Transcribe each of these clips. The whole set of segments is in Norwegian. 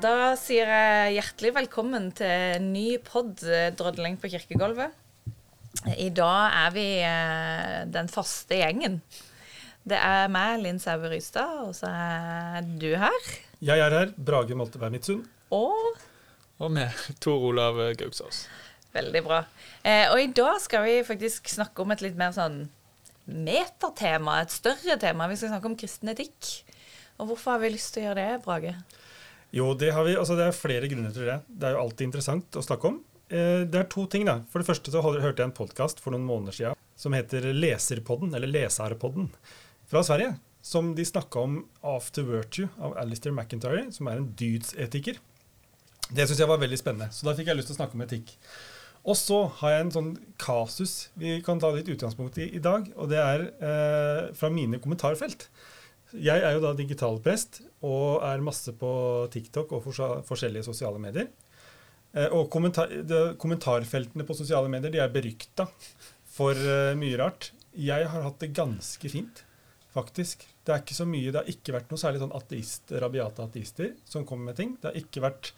Da sier jeg hjertelig velkommen til en ny pod, eh, 'Drodling på kirkegulvet'. I dag er vi eh, den faste gjengen. Det er meg, Linn Saue Rystad, og så er du her. Jeg er her, Brage Molteberg Midtsund. Og Og med Tor Olav Gauksås. Veldig bra. Eh, og i dag skal vi faktisk snakke om et litt mer sånn metatema, et større tema. Vi skal snakke om kristen etikk. Og hvorfor har vi lyst til å gjøre det, Brage? Jo, det vi. Altså, det er flere grunner til det. Det er jo alltid interessant å snakke om. Eh, det er to ting, da. For det første så hørte jeg en podkast for noen måneder siden som heter Leserpodden, eller Leserpodden, fra Sverige. Som de snakka om After Virtue av Alistair McIntyre, som er en dydsetiker. Det syns jeg var veldig spennende, så da fikk jeg lyst til å snakke om etikk. Og så har jeg en sånn kasus vi kan ta litt utgangspunkt i i dag, og det er eh, fra mine kommentarfelt. Jeg er jo da digitalprest og er masse på TikTok og forskjellige sosiale medier. Eh, og kommentar, kommentarfeltene på sosiale medier de er berykta for eh, mye rart. Jeg har hatt det ganske fint, faktisk. Det er ikke så mye, det har ikke vært noe særlig sånn ateist, rabiate ateister som kommer med ting. Det har ikke vært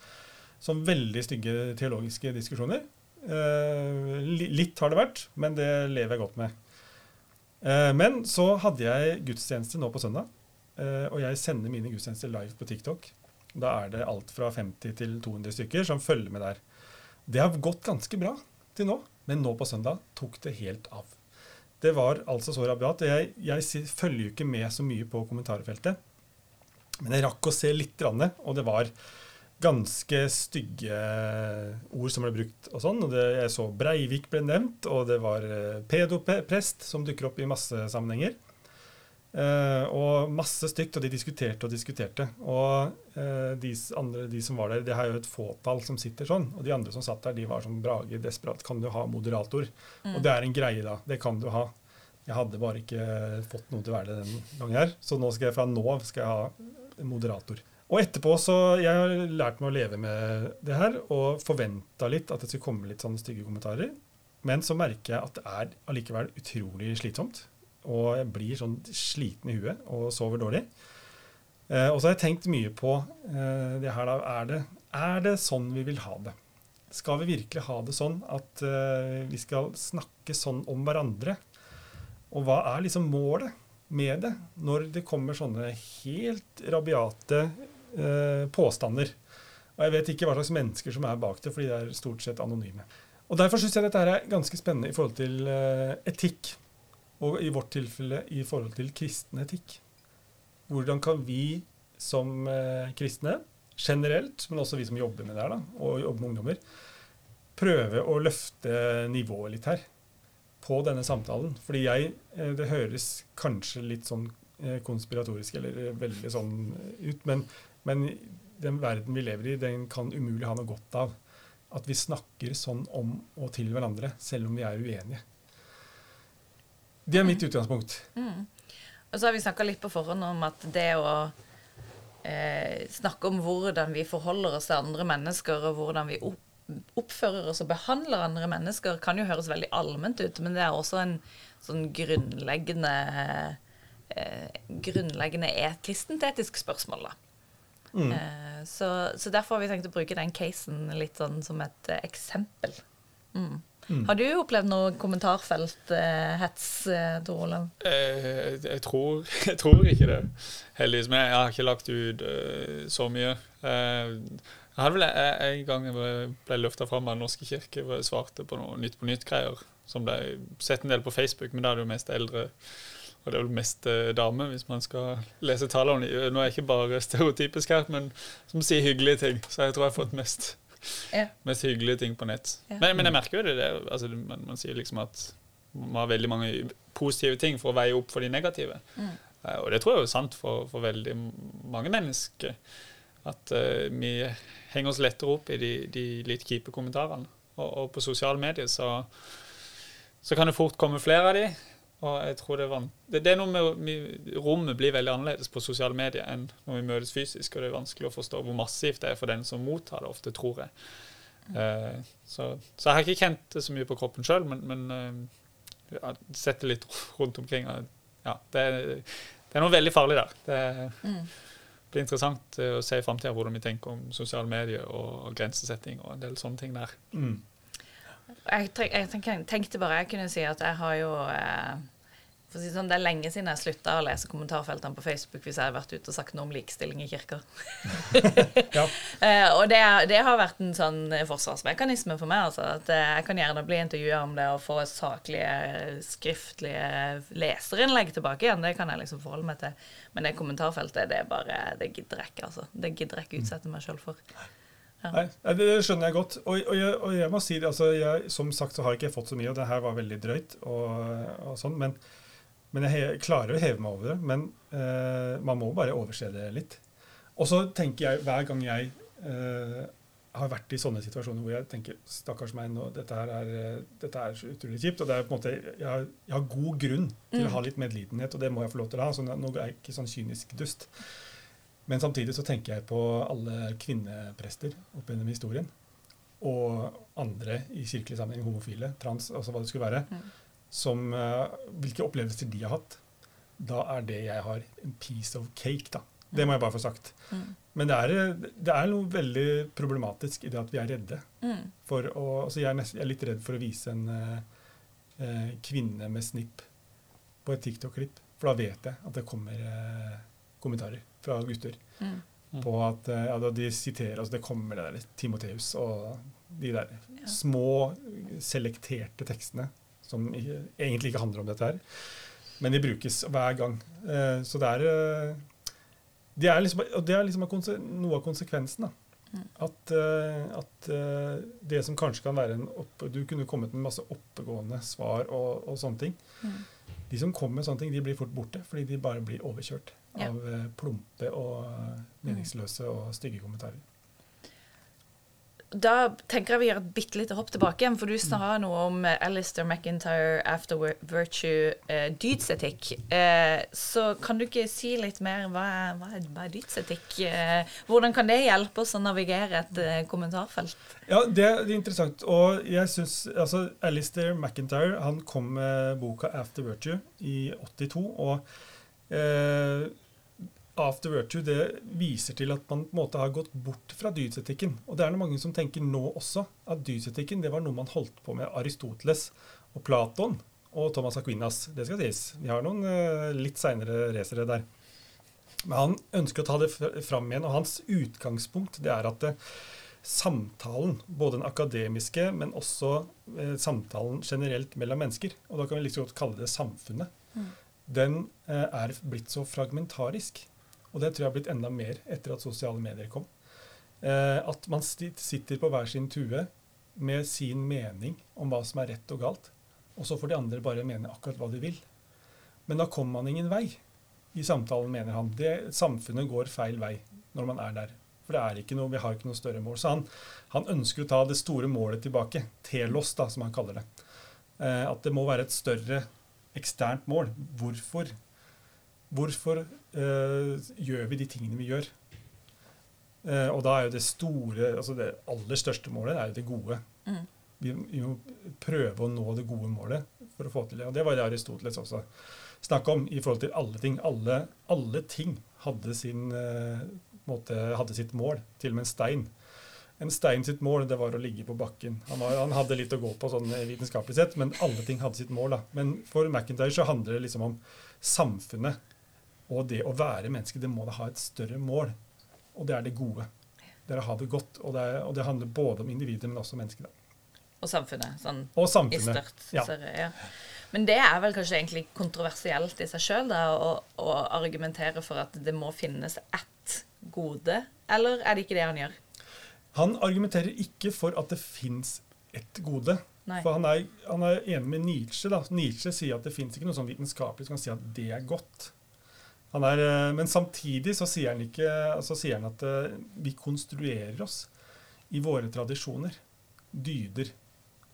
sånn veldig stygge teologiske diskusjoner. Eh, litt har det vært, men det lever jeg godt med. Men så hadde jeg gudstjeneste nå på søndag, og jeg sender mine gudstjenester live på TikTok. Da er det alt fra 50 til 200 stykker som følger med der. Det har gått ganske bra til nå, men nå på søndag tok det helt av. Det var altså så rabiat. Jeg, jeg følger jo ikke med så mye på kommentarfeltet, men jeg rakk å se litt, og det var ganske stygge ord som ble brukt og sånn. Og det, jeg så Breivik ble nevnt, og det var eh, pedoprest som dukker opp i masse sammenhenger. Eh, og masse stygt, og de diskuterte og diskuterte. Og uh, de, andre, de som var der, det er jo et fåtall som sitter sånn. Og de andre som satt der, de var som Brage desperat. Kan du ha moderator? Og det er en greie, da. Det kan du ha. Jeg hadde bare ikke fått noe til å være det den gangen her. Så nå skal jeg fra nå skal jeg ha moderator. Og etterpå så Jeg har lært meg å leve med det her, og forventa litt at det skulle komme litt sånne stygge kommentarer. Men så merker jeg at det er allikevel utrolig slitsomt. Og jeg blir sånn sliten i huet og sover dårlig. Eh, og så har jeg tenkt mye på eh, det her da. Er det, er det sånn vi vil ha det? Skal vi virkelig ha det sånn at eh, vi skal snakke sånn om hverandre? Og hva er liksom målet med det, når det kommer sånne helt rabiate eh, påstander? Og jeg vet ikke hva slags mennesker som er bak det, fordi de er stort sett anonyme. Og Derfor syns jeg dette er ganske spennende i forhold til eh, etikk, og i vårt tilfelle i forhold til kristen etikk. Hvordan kan vi som eh, kristne generelt, men også vi som jobber med det her, da, og jobber med ungdommer, prøve å løfte nivået litt her på denne samtalen. Fordi jeg, eh, det høres kanskje litt sånn eh, konspiratorisk eller veldig sånn ut, men, men den verden vi lever i, den kan umulig ha noe godt av at vi snakker sånn om og til hverandre, selv om vi er uenige. Det er mitt utgangspunkt. Mm. Og så har vi snakka litt på forhånd om at det å eh, snakke om hvordan vi forholder oss til andre mennesker, og hvordan vi opp, oppfører oss og behandler andre mennesker, kan jo høres veldig allment ut, men det er også en sånn grunnleggende eh, grunnleggende et kristent etisk spørsmål, da. Mm. Eh, så, så derfor har vi tenkt å bruke den casen litt sånn som et eh, eksempel. Mm. Mm. Har du opplevd noe kommentarfelthets, eh, Tor Olav? Eh, jeg, tror, jeg tror ikke det, heldigvis. Men jeg har ikke lagt ut eh, så mye. Eh, jeg hadde vel eh, en gang jeg ble, ble løfta fram av Den norske kirke hvor jeg svarte på noe Nytt på nytt-greier. Som ble sett en del på Facebook, men da er det jo mest eldre. Og det er vel mest eh, damer, hvis man skal lese tallene. Nå er jeg ikke bare stereotypisk her, men som sier hyggelige ting. Så jeg tror jeg har fått mest Ja. mest hyggelige ting på nett. Ja. Men, men jeg merker jo det. det altså, man, man sier liksom at man har veldig mange positive ting for å veie opp for de negative. Mm. Eh, og det tror jeg er sant for, for veldig mange mennesker. At uh, vi henger oss lettere opp i de, de litt kjipe kommentarene. Og, og på sosiale medier så, så kan det fort komme flere av de. Og jeg tror det, var, det, det er noe med Rommet blir veldig annerledes på sosiale medier enn når vi møtes fysisk. Og det er vanskelig å forstå hvor massivt det er for den som mottar det, ofte, tror jeg. Uh, så, så jeg har ikke kjent det så mye på kroppen sjøl, men, men uh, ja, sett det litt rundt omkring. og Ja, det, det er noe veldig farlig der. Det, Mm. blir interessant eh, å se i framtida hvordan vi tenker om sosiale medier og grensesetting og en del sånne ting der. Mm. Jeg, tenk, jeg tenkte bare jeg kunne si at jeg har jo eh, for å si sånn, Det er lenge siden jeg slutta å lese kommentarfeltene på Facebook hvis jeg har vært ute og sagt noe om likestilling i kirker. Ja. Eh, og det, det har vært en sånn forsvarsmekanisme for meg. Altså, at eh, Jeg kan gjerne bli intervjua om det og få saklige, skriftlige leserinnlegg tilbake igjen. Det kan jeg liksom forholde meg til. Men det kommentarfeltet, det er bare Det gidder jeg ikke, altså. Det gidder jeg ikke utsette meg sjøl for. Nei, nei, det skjønner jeg godt. Og, og, jeg, og jeg må si det, altså jeg, Som sagt så har jeg ikke fått så mye, og det her var veldig drøyt. og, og sånn, Men, men jeg klarer å heve meg over det. Men eh, man må bare overse det litt. Og så tenker jeg hver gang jeg eh, har vært i sånne situasjoner hvor jeg tenker stakkars meg, nå, dette, her er, eh, dette er så utrolig kjipt. Og det er på en måte, jeg har, jeg har god grunn til å ha litt medlidenhet, og det må jeg få lov til å ha. Så nå er jeg ikke sånn kynisk dust. Men samtidig så tenker jeg på alle kvinneprester opp gjennom historien. Og andre i kirkelig sammenheng, homofile, trans, altså hva det skulle være. Mm. Som, eh, hvilke opplevelser de har hatt. Da er det jeg har, en piece of cake, da. Det må jeg bare få sagt. Mm. Men det er, det er noe veldig problematisk i det at vi er redde. Mm. For å, altså jeg, er nest, jeg er litt redd for å vise en eh, eh, kvinne med snipp på et TikTok-klipp. For da vet jeg at det kommer eh, kommentarer fra gutter Mm. på at eh, ja, da de siterer altså Det kommer det der Timoteus og de der Ja. små, selekterte tekstene som egentlig ikke handler om dette her. Men de brukes hver gang. Eh, så det er eh, det er liksom, og det er liksom noe av konsekvensen. da. Mm. At, uh, at uh, det som kanskje kan være en opp, Du kunne kommet med masse oppegående svar og, og sånne ting. Mm. De som kommer med sånne ting, de blir fort borte, fordi de bare blir overkjørt Ja. av uh, plumpe og eh, meningsløse og stygge kommentarer. Da tenker jeg vi gjør et bitte lite hopp tilbake igjen, for du sa noe om eh, Alistair McIntyre, After Virtue, eh, dydsetikk. Eh, så kan du ikke si litt mer? Hva er, hva er, hva er dydsetikk? Eh, hvordan kan det hjelpe oss å navigere et eh, kommentarfelt? Ja, det, er interessant. Og jeg synes, altså Alistair McIntyre han kom med boka 'After Virtue' i 82. Og eh, After Virtue det viser til at man på en måte har gått bort fra dydsetikken. Og det er det mange som tenker nå også, at dydsetikken det var noe man holdt på med Aristoteles og Platon og Thomas Aquinas. Det skal sies. Vi har noen eh, litt seinere racere der. Men han ønsker å ta det fr- fram igjen, og hans utgangspunkt det er at det, samtalen, både den akademiske, men også eh, samtalen generelt mellom mennesker, og da kan vi like så godt kalle det samfunnet, Mm. den eh, er blitt så fragmentarisk. Og det tror jeg har blitt enda mer etter at sosiale medier kom. Eh, at man sitter på hver sin tue med sin mening om hva som er rett og galt, og så får de andre bare mene akkurat hva de vil. Men da kommer man ingen vei i samtalen, mener han. Det, samfunnet går feil vei når man er der. For det er noe, vi har ikke noe større mål. Så han, han ønsker å ta det store målet tilbake. Telos, da, som han kaller det. Eh, at det må være et større eksternt mål. Hvorfor, hvorfor eh, gjør vi de tingene vi gjør? Eh, og da er jo det store, altså det aller største målet er jo det gode. Mm. Vi, vi må prøve å nå det gode målet for å få til det. Og det var det Aristoteles også snakka om i forhold til alle ting. Alle, alle ting hadde, sin, eh, måte, hadde sitt mål, til og med en stein. En stein sitt mål det var å ligge på bakken. Han, var, han hadde litt å gå på sånn eh, vitenskapelig sett, men alle ting hadde sitt mål. da. Men for McIntyre så handler det liksom om samfunnet og det å være menneske. Det må da ha et større mål, og det er det gode. Det er å ha det godt, og det, er, og det handler både om individet, men også mennesket. da. Og samfunnet, sånn Og i samfunnet. størt. Ja. større, ja. Men det er vel kanskje egentlig kontroversielt i seg sjøl, å, å argumentere for at det må finnes ett gode, eller er det ikke det han gjør? Han argumenterer ikke for at det fins ett gode. Nei. For han er, han er enig med Nietzsche. da. Nietzsche sier at det fins ikke noe sånn vitenskapelig som kan si at det er godt. Han er, eh, men samtidig så sier han, ikke, så sier han at eh, vi konstruerer oss i våre tradisjoner, dyder,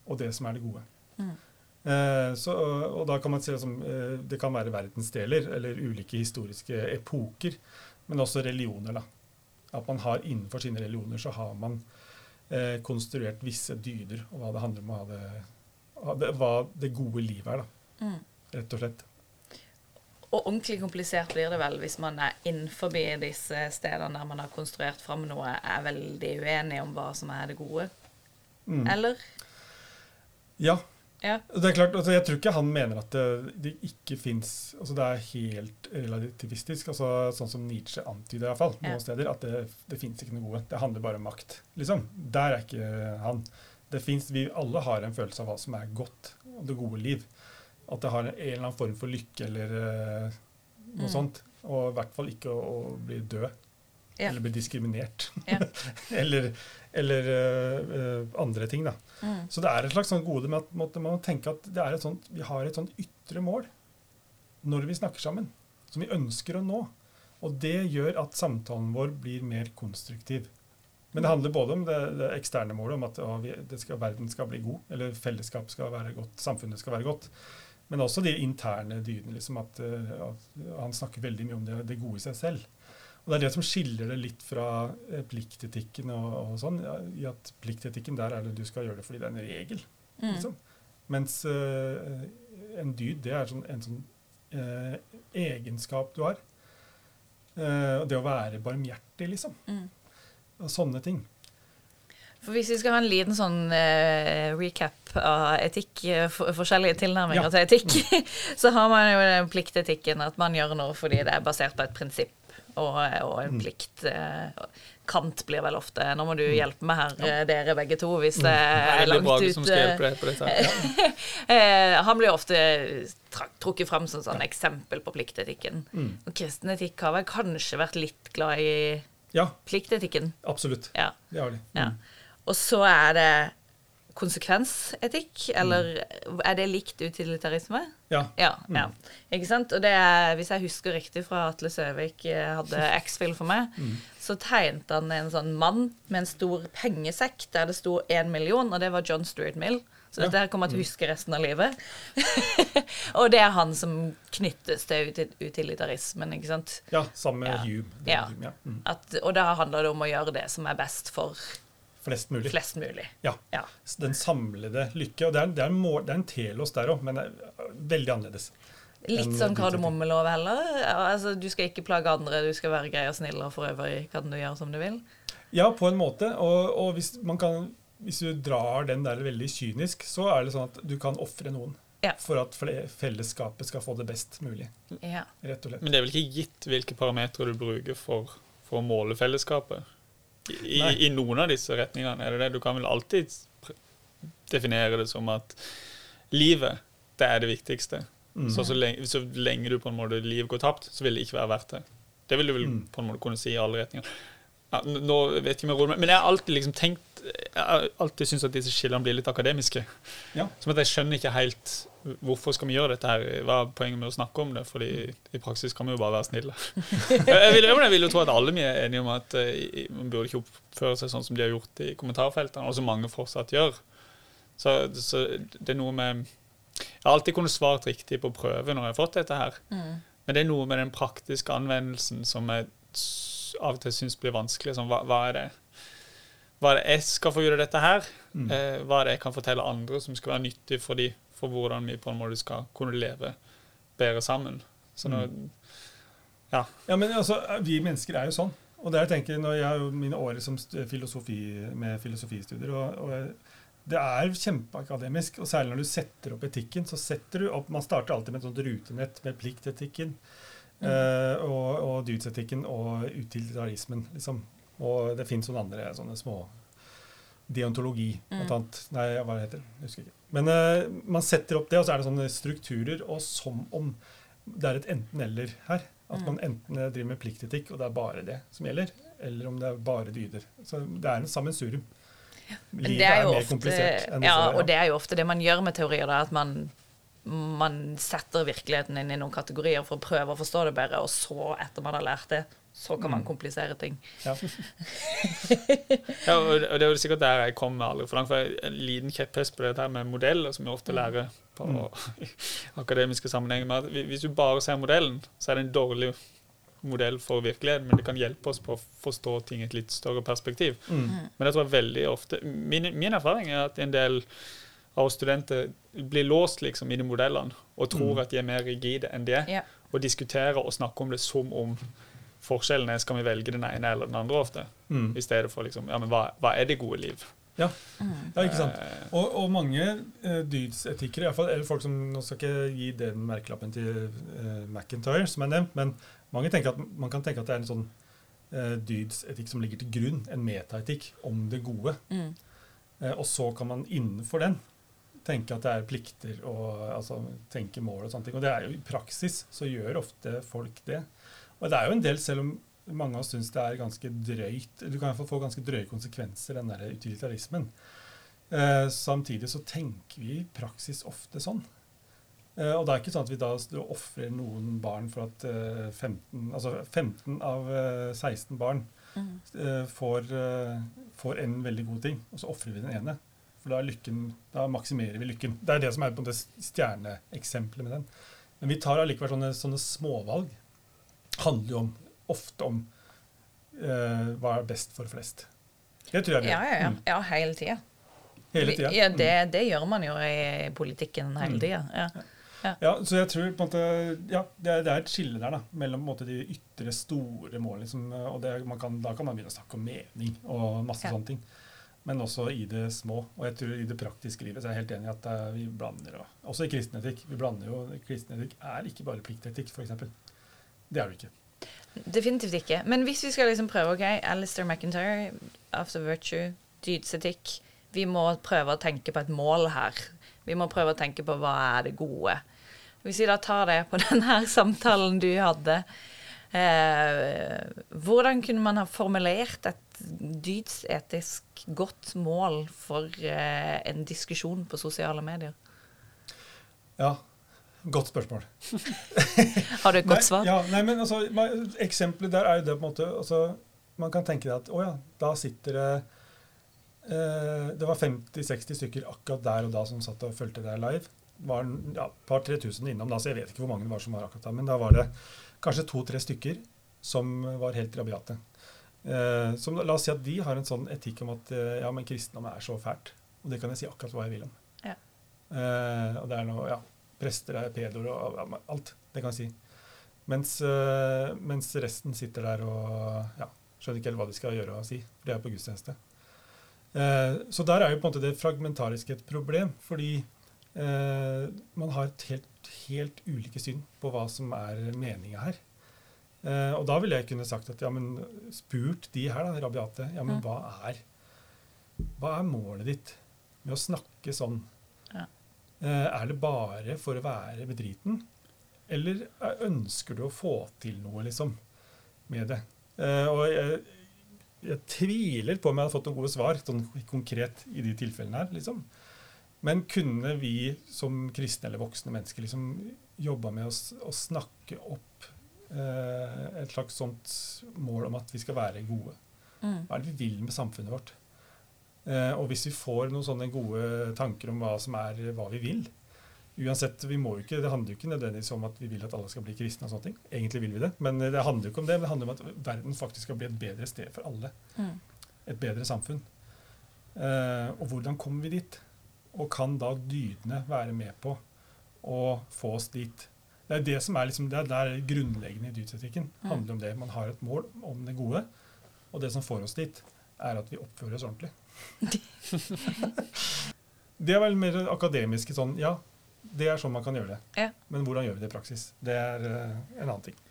og det som er det gode. Mm. Eh, så, og da kan man si liksom, eh, Det kan være verdensdeler eller ulike historiske epoker, men også religioner. da. At man har innenfor sine religioner så har man eh, konstruert visse dyder, og hva det handler om å ha det, ha det, hva det gode livet er. da, Mm. Rett og slett. Og ordentlig komplisert blir det vel hvis man er innenfor disse stedene der man har konstruert fram noe, er veldig uenig om hva som er det gode. Mm. Eller? Ja. Ja. Det er klart, altså Jeg tror ikke han mener at det, det ikke fins altså Det er helt relativistisk. altså Sånn som Nietzsche antyder, i hvert fall, noen Ja. steder, at det, det fins ikke noe gode. Det handler bare om makt. liksom. Der er ikke han. Det finnes, Vi alle har en følelse av hva som er godt, og det gode liv. At det har en eller annen form for lykke eller eh, noe Mm. sånt. Og i hvert fall ikke å, å bli død. Ja. Eller bli diskriminert. Ja. eller eller eh, andre ting. da. Mm. Så det er et slags sånn gode med at måtte man tenke at det er et sånt, vi har et sånt ytre mål når vi snakker sammen, som vi ønsker å nå. Og det gjør at samtalen vår blir mer konstruktiv. Men det handler både om det, det eksterne målet, om at å, vi, det skal, verden skal bli god, eller fellesskap skal være godt, samfunnet skal være godt. Men også de interne dydene. Liksom at, eh, at Han snakker veldig mye om det, det gode i seg selv. Og Det er det som skiller det litt fra eh, pliktetikken og, og sånn. I at pliktetikken der er det du skal gjøre det fordi det er en regel. Mm. Liksom. Mens uh, en dyd, det er sånn, en sånn uh, egenskap du har. Uh, det å være barmhjertig, liksom. Mm. Og sånne ting. For Hvis vi skal ha en liten sånn uh, recap av etikk, eh, for, forskjellige tilnærminger Ja. til etikk, så har man jo den pliktetikken at man gjør noe fordi det er basert på et prinsipp og, og en Mm. plikt. Uh, Kant blir vel ofte Nå må du hjelpe meg her, ja. dere begge to, hvis det er langt ut. deg på dette. han blir ofte trukket fram som sånn eksempel på pliktetikken. Mm. Og kristen etikk har vel kanskje vært litt glad i Ja, pliktetikken. absolutt. Ja. Det har de. ja. Mm. Og så er det konsekvensetikk, eller er det likt utilitarisme? Ja. Ja. ja. Ikke sant? Og det er, hvis jeg husker riktig fra Atle Søvik eh, hadde X-Fill for meg, så tegnet han en sånn mann med en stor pengesekk der det sto én million, og det var John Stuart Mill. Så dette her kommer jeg til å huske resten av livet. og det er han som knyttes til utilitarismen, ikke sant. ja, sammen med Ja. Hume. Ja. Hume. Mm. At, og da handler det om å gjøre det som er best for Flest mulig. flest mulig. Ja. Ja. Den samlede lykke. Og det er, det er, en, mål, det er en telos der òg, men det er veldig annerledes. Litt sånn kardemommelov heller. Altså, du skal ikke plage andre, du skal være grei og snill, og for øvrig kan du gjøre som du vil. Ja, på en måte. Og, og hvis, man kan, hvis du drar den der veldig kynisk, så er det sånn at du kan ofre noen. Ja. For at fellesskapet skal få det best mulig. Ja. Rett og slett. Men det er vel ikke gitt hvilke parametere du bruker for, for å måle fellesskapet? I, i, noen av disse retningene er det det. Du kan vel alltid definere det som at livet, det er det viktigste. Mm. Så, så, lenge, så lenge du på en måte liv går tapt, så vil det ikke være verdt det. Det vil du vel Mm. på en måte kunne si i alle retninger. Ja, nå vet ikke om jeg roer meg, men jeg har alltid liksom tenkt Jeg har alltid syntes at disse skillene blir litt akademiske. Ja. Som at jeg skjønner ikke helt hvorfor skal vi gjøre dette her. Hva er poenget med å snakke om det? Fordi i praksis kan vi jo bare være snille. jeg, vil, jeg vil jo tro at alle vi er enige om at eh, man burde ikke oppføre seg sånn som de har gjort i kommentarfeltene, og som mange fortsatt gjør. Så, så det er noe med Jeg har alltid kunnet svart riktig på prøve når jeg har fått dette her. Mm. Men det er noe med den praktiske anvendelsen som er av og til syns blir vanskelig. Sånn, hva, hva, er det? hva er det jeg skal få ut av dette her? Mm. Eh, hva er det jeg kan fortelle andre som skal være nyttig for de, for hvordan vi på en måte skal kunne leve bedre sammen? Så nå, Ja, men altså, Vi mennesker er jo sånn. Og det er, jeg tenker, når jeg har jo mine år som filosofi, med filosofistudier og, og Det er kjempeakademisk, og særlig når du setter opp etikken. så setter du opp, Man starter alltid med et sånt rutenett med pliktetikken eh, og, og dydsetikken og utilitarismen. liksom. Og det fins noen andre sånne små Deontologi, blant annet. Nei, hva det heter det? Husker ikke. Men eh, man setter opp det, og så er det sånne strukturer, og som om det er et enten-eller her. At man enten driver med pliktetikk, og det er bare det som gjelder, eller om det er bare dyder. Så det er en sammensurium. Men Livet er, er mer ofte, komplisert enn ja, disse- og det er jo ofte det man gjør med teorier, da, at man, man setter virkeligheten inn i noen kategorier for å prøve å forstå det bedre, og så, etter man har lært det, så kan man komplisere ting. Ja. ja, og det er jo sikkert der jeg kommer aldri for langt. For en liten kjepphest på dette her med modeller, som vi ofte lærer på akademiske sammenhenger. med at Hvis du bare ser modellen, så er det en dårlig modell for virkeligheten, men det kan hjelpe oss på å forstå ting i et litt større perspektiv. Mm. Men jeg tror veldig ofte min, min erfaring er at en del av oss studenter blir låst liksom i de modellene og tror Mm. at de er mer rigide enn de er, Ja. og diskuterer og snakker om det som om forskjellen er skal vi velge den ene eller den andre ofte, Mm. i stedet for liksom, ja, men hva, hva er det gode liv? Ja. ja, ikke sant. Eh, Og, og mange uh, dydsetikere, i hvert fall, eller folk som Nå skal ikke gi den merkelappen til uh, McIntyre, som er nevnt, men mange tenker at, man kan tenke at det er en sånn uh, dydsetikk som ligger til grunn, en metaetikk om det gode. Mm. Uh, og så kan man innenfor den tenke at det er plikter og altså, tenke mål og sånne ting. Og det er jo i praksis så gjør ofte folk det. Og det er jo en del, selv om mange av oss syns det er ganske drøyt Du kan i hvert fall få ganske drøye konsekvenser, den der utilitarismen. Eh, samtidig så tenker vi i praksis ofte sånn. Eh, og det er ikke sånn at vi da ofrer noen barn for at eh, 15, altså 15 av eh, 16 barn Mm. eh, får, eh, får en veldig god ting, og så ofrer vi den ene. For da, lykken, da maksimerer vi lykken. Det er det som er på en måte stjerneeksempelet med den. Men vi tar allikevel sånne, sånne småvalg. handler jo om, ofte om eh, hva er best for flest. Det tror jeg vi Ja, ja, ja. Mm. ja hele tida. Hele tida. Ja, det, det gjør man jo i politikken hele Mm. tida. Ja. Ja, så jeg tror på en måte, ja, det, er, det er et skille der da, mellom måte, de ytre, store målene. Liksom, og det, man kan, da kan man begynne å snakke om mening og masse Ja. sånne ting. Men også i det små. Og jeg tror i det praktiske livet så er jeg helt enig i at eh, vi blander og, Også i kristen etikk. Vi blander jo, Kristen etikk er ikke bare pliktetikk, f.eks. Det er det ikke. Definitivt ikke. Men hvis vi skal liksom prøve, OK, Alistair McIntyre, After Virtue, dydsetikk Vi må prøve å tenke på et mål her. Vi må prøve å tenke på hva er det gode. Hvis vi da tar det på denne samtalen du hadde eh, Hvordan kunne man ha formulert et dydsetisk godt mål for eh, en diskusjon på sosiale medier? Ja, godt spørsmål. Har du et godt svar? Nei, ja, nei, men altså, Eksempelet der er jo det på en måte altså, Man kan tenke at å ja, da sitter det eh, Det var 50-60 stykker akkurat der og da som satt og fulgte deg live. Var et ja, par-tre tusen innom, da, så jeg vet ikke hvor mange det var som var akkurat da. Men da var det kanskje to-tre stykker som var helt rabiate. Eh, som, la oss si at de har en sånn etikk om at eh, ja, men kristendom er så fælt. Og det kan jeg si akkurat hva jeg vil om. Ja. Eh, og det er noe, ja, prester er pedoer og ja, alt. Det kan jeg si. Mens, eh, mens resten sitter der og ja, skjønner ikke helt hva de skal gjøre og si. For det er på gudstjeneste. Eh, så der er jo på en måte det fragmentariske et problem. Fordi eh, man har et helt, helt ulike syn på hva som er meninga her. Eh, og da ville jeg kunne sagt at ja, men spurt de her, da, rabiate, ja, men hva er hva er målet ditt med å snakke sånn? Ja. Eh, er det bare for å være bedriten? Eller er- ønsker du å få til noe, liksom, med det? Eh, og jeg, jeg tviler på om jeg hadde fått noen gode svar sånn konkret i de tilfellene her, liksom. Men kunne vi som kristne eller voksne mennesker liksom jobba med å, å snakke opp eh, et slags sånt mål om at vi skal være gode? Mm. Hva er det vi vil med samfunnet vårt? Eh, og hvis vi får noen sånne gode tanker om hva som er hva vi vil Uansett, vi må jo ikke, Det handler jo ikke nødvendigvis om at vi vil at alle skal bli kristne. og sånne ting. Egentlig vil vi det, men det handler jo ikke om det. Det handler om at verden faktisk skal bli et bedre sted for alle. Mm. Et bedre samfunn. Eh, og hvordan kommer vi dit? Og kan da dydene være med på å få oss dit? Det er det som er liksom, det er der grunnleggende i dydsetikken. Mm. handler om det. Man har et mål om det gode, og det som får oss dit, er at vi oppfører oss ordentlig. det er vel mer akademiske sånn Ja, det er sånn man kan gjøre det. Ja. Men hvordan gjør vi det i praksis? Det er uh, en annen ting.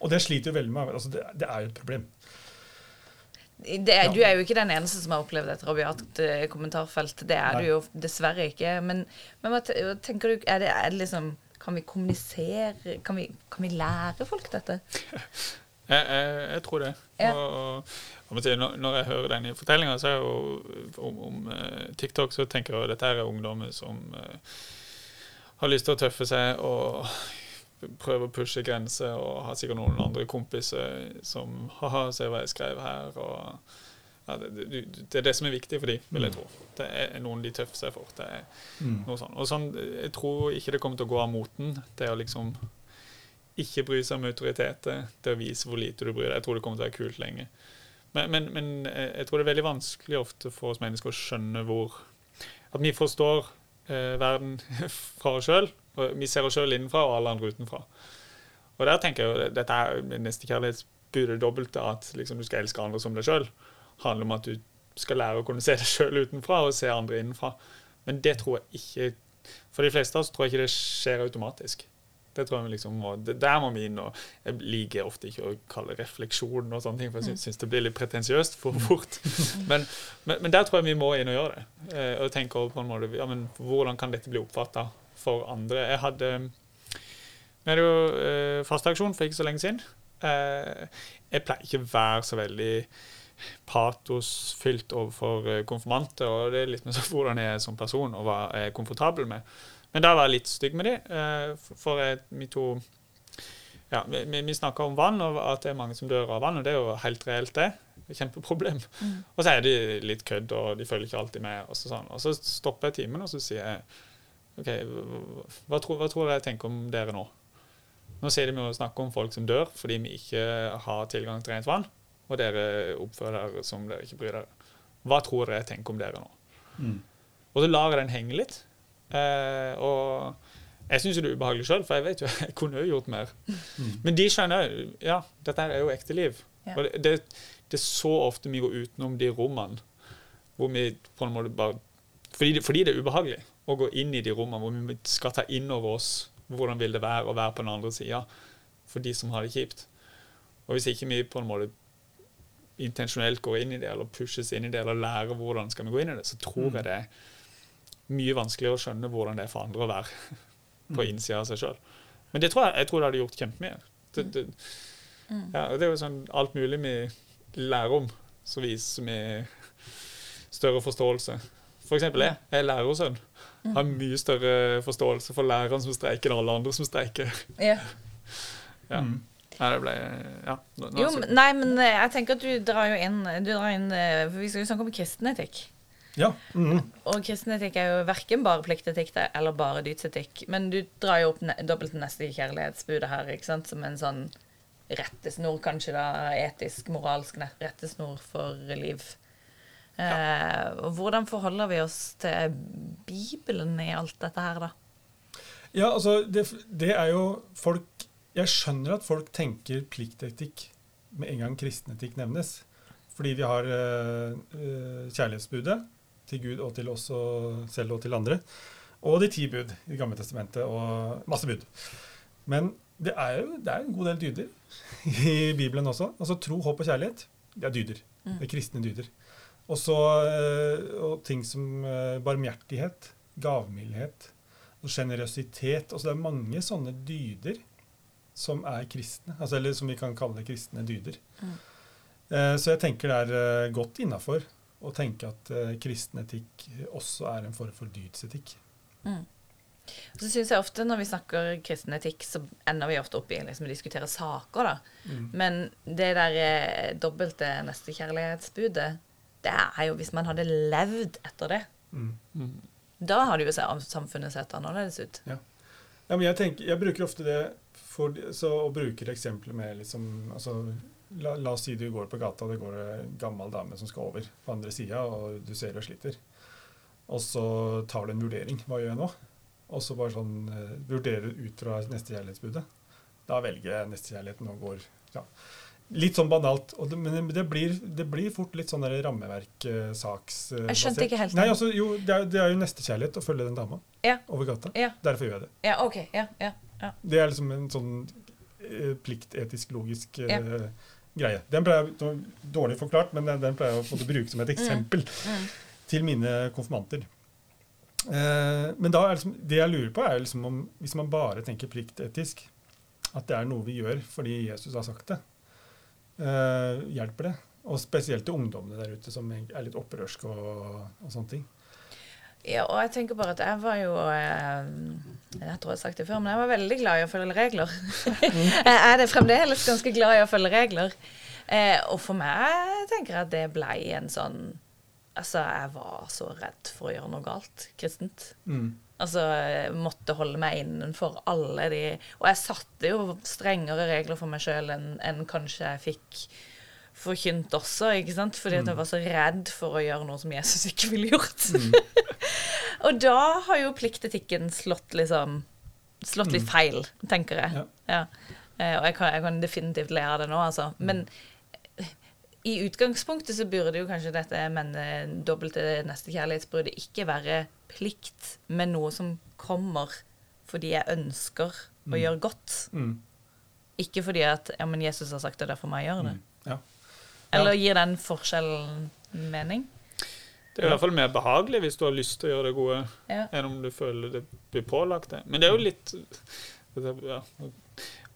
Og det sliter jo veldig med. altså Det, det er jo et problem. Det er. Du er jo ikke den eneste som har opplevd et rabiat eh, kommentarfelt. Det er Nei. du jo dessverre ikke. Men, men tenker du er det, er det liksom Kan vi kommunisere kan vi, kan vi lære folk dette? Jeg, jeg, jeg tror det. Ja. Og, og, når, når jeg hører denne fortellinga om, om eh, TikTok, så tenker jeg at dette er ungdommer som eh, har lyst til å tøffe seg og prøve å pushe grenser, og har sikkert noen andre kompiser som Haha, se hva jeg skrev her. og ja, det, det, det er det som er viktig for dem, vil jeg Mm. tro. Det er noen de tøffer seg for. Det er Mm. noe sånt. Og sånn, jeg tror ikke det kommer til å gå av moten. Det å liksom ikke bry seg om autoriteter, det å vise hvor lite du bryr deg. Jeg tror det kommer til å være kult lenge. Men, men, men eh, jeg tror det er veldig vanskelig ofte for oss mennesker å skjønne hvor At vi forstår eh, verden fra oss sjøl. Vi ser oss sjøl innenfra og alle andre utenfra. Og der tenker jeg jo, dette er nestekjærlighetsbudet dobbelte, at liksom du skal elske andre som deg sjøl, handler om at du skal lære å kunne se deg sjøl utenfra og se andre innenfra. Men det tror jeg ikke For de fleste av oss tror jeg ikke det skjer automatisk. Det tror jeg liksom må, det, Der må vi inn. og Jeg liker ofte ikke å kalle refleksjon og sånne ting, for jeg syns det blir litt pretensiøst for fort. Men, men, men, der tror jeg vi må inn og gjøre det. Eh, og tenke over på en måte, ja, men Hvordan kan dette bli oppfatta for andre? Jeg hadde Vi hadde jo eh, fasteaksjon for ikke så lenge siden. Eh, jeg pleier ikke å være så veldig patosfylt overfor eh, konfirmanter. og Det er litt med hvordan jeg er som person og hva jeg er komfortabel med. Men da var jeg litt stygg med dem. Eh, for vi to ja, Vi, vi snakka om vann, og at det er mange som dør av vann. Og det er jo helt reelt, det. Kjempeproblem. Mm. Og så er de litt kødd, og de følger ikke alltid med. Og så, sånn. og så stopper jeg timen, og så sier jeg OK, hva tror, hva tror jeg tenker om dere nå? Nå sier de jo å snakke om folk som dør fordi vi ikke har tilgang til rent vann og dere oppfører dere som dere ikke bryr dere. Hva tror dere jeg tenker om dere nå? Mm. Og så lar jeg den henge litt. Eh, og jeg syns det er ubehagelig sjøl, for jeg vet jo jeg kunne jo gjort mer. Mm. Men de skjønner jo ja, dette er jo ekte liv. Ja. Og det, det, det, er så ofte vi går utenom de rommene hvor vi på en måte bare fordi det, fordi det er ubehagelig å gå inn i de rommene hvor vi skal ta inn over oss hvordan vil det være å være på den andre sida for de som har det kjipt. Og hvis ikke vi på en måte intensjonelt går inn i det, eller pushes inn i det, eller lærer hvordan skal vi gå inn i det, så tror mm. jeg det er mye vanskeligere å skjønne hvordan det er for andre å være på mm. innsida av seg sjøl. Men det tror jeg, jeg tror det hadde gjort kjempemye. Det, det, mm. ja, det er jo sånn alt mulig vi lærer om, så viser vi større forståelse. For eksempel jeg. Jeg er lærersønn. Har mye større forståelse for læreren som streiker, enn alle andre som streiker. Ja. ja. Ble Ja. Nå, jo, men, nei, men eh, jeg tenker at du drar jo inn, du drar inn eh, For vi skal jo snakke om kristenetikk. Ja. Mm. Og kristenetikk er jo verken bare pliktetikk eller bare dydsetikk. Men du drar jo opp ne dobbelt neste kjærlighetsbudet her, ikke sant, som en sånn rettesnor, kanskje da, etisk, moralsk rettesnor for liv. Ja. Eh, hvordan forholder vi oss til Bibelen i alt dette her, da? Ja, altså, det, det er jo folk jeg skjønner at folk tenker pliktetikk med en gang kristenetikk nevnes. Fordi vi har uh, kjærlighetsbudet til Gud og til oss og selv og til andre. Og de ti bud i Det Gamle testamentet og masse bud. Men det er jo det er en god del dyder i Bibelen også. Altså Tro, håp og kjærlighet, det er dyder. Mm. Det er kristne dyder. Også, uh, og ting som barmhjertighet, gavmildhet sjenerøsitet. Altså det er mange sånne dyder som er kristne, altså, eller som vi kan kalle kristne dyder. Mm. Eh, så jeg tenker det er eh, godt innafor å tenke at eh, kristen etikk også er en form for dydsetikk. Mm. Så synes jeg ofte Når vi snakker kristen etikk, så ender vi ofte opp i liksom, å diskutere saker. da. Mm. Men det der eh, dobbelte nestekjærlighetsbudet, det er jo hvis man hadde levd etter det. Mm. mm. Da hadde jo samfunnet sett annerledes ut. Ja. ja men jeg, tenker, jeg bruker ofte det for, så, å bruke eksempler med liksom altså, la, la, oss si du går på gata, og det går en gammel dame som skal over på andre sida, og du ser hun sliter. Og så tar du en vurdering. Hva gjør jeg nå? Og så bare sånn uh, vurderer ut fra nestekjærlighetsbudet. Da velger jeg nestekjærligheten og går ja. Litt sånn banalt. Det, men det blir, det blir, fort litt sånn rammeverk-saks... Uh, jeg skjønte ikke helt. Nei, altså, jo, det er, det er jo nestekjærlighet å følge den dama ja. over gata. Ja. Derfor gjør jeg det. Ja, ok, ja, ja. Ja. Det er liksom en sånn eh, pliktetisk, logisk uh, ja. greie. Den pleier jeg, Dårlig forklart, men den, den pleier jeg å bruke som et mm. eksempel. Mm. til mine konfirmanter. Uh, men da er liksom, det jeg lurer på, er liksom om hvis man bare tenker pliktetisk, at det er noe vi gjør fordi Jesus har sagt det. Uh, hjelper det? Og spesielt til ungdommene der ute som er litt opprørske og, og sånne ting. Ja, og jeg tenker bare at jeg var jo eh, Jeg tror jeg har sagt det før, men jeg var veldig glad i å følge regler. jeg er det fremdeles ganske glad i å følge regler. Eh, og for meg tenker jeg at det ble en sånn Altså, jeg var så redd for å gjøre noe galt kristent. Mm. Altså, jeg måtte holde meg innenfor alle de Og jeg satte jo strengere regler for meg sjøl enn, enn kanskje jeg fikk forkynt også, ikke sant? Fordi at jeg mm. var så redd for å gjøre noe som Jesus ikke ville gjort. Mm. og da har jo pliktetikken slått liksom Slått litt feil, tenker jeg. Ja. Ja. Eh, og jeg kan, jeg kan definitivt av det nå, altså. Men i utgangspunktet så burde jo kanskje dette men, eh, dobbelte nestekjærlighetsbruddet ikke være plikt, men noe som kommer fordi jeg ønsker å gjøre godt. Mm. Ikke fordi at ja, men Jesus har sagt det, derfor må jeg gjøre det. Ja. Eller gir den forskjellen mening? Det er i hvert fall mer behagelig hvis du har lyst til å gjøre det gode, Ja. enn om du føler det blir pålagt det. Men det er jo litt ja,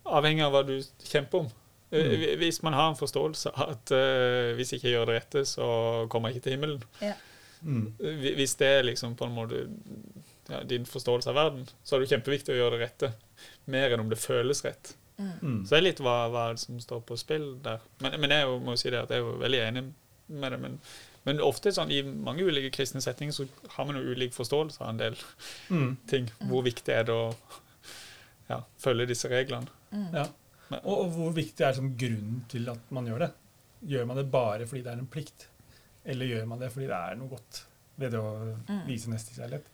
avhengig av hva du kjemper om. Mm. Hvis man har en forståelse av at uh, hvis jeg ikke gjør det rette, så kommer jeg ikke til himmelen. Ja. Mm. Hvis det er liksom på en måte ja, din forståelse av verden, så er det kjempeviktig å gjøre det rette. Mer enn om det føles rett. Mm. Så det er litt hva, hva som står på spill der. Men, men jeg jo, må jo si det at jeg er jo veldig enig med det. Men, men ofte sånn, i mange ulike kristne setninger så har man jo ulik forståelse av en del Mm. ting. Hvor viktig er det å ja, følge disse reglene. Ja. Men- Og, og hvor viktig er liksom grunnen til at man gjør det? Gjør man det bare fordi det er en plikt? Eller gjør man det fordi det er noe godt ved det å vise nestekjærlighet?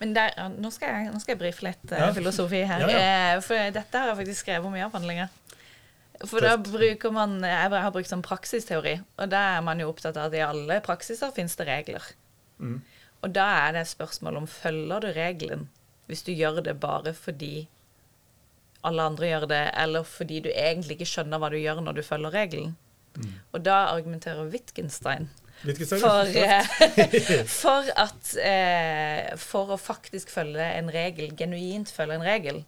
Men der, nå, skal jeg, nå skal jeg brife litt uh, Ja. filosofi her. Ja, Eh, for dette har jeg faktisk skrevet om i avhandlinger. For da bruker man Jeg har brukt sånn praksisteori, og da er man jo opptatt av at i alle praksiser finnes det regler. Mm. Og da er det et spørsmål om følger du regelen hvis du gjør det bare fordi alle andre gjør det, eller fordi du egentlig ikke skjønner hva du gjør når du følger regelen. Og da argumenterer Wittgenstein, for, eh, for at eh, For å faktisk følge en regel, genuint følge en regel,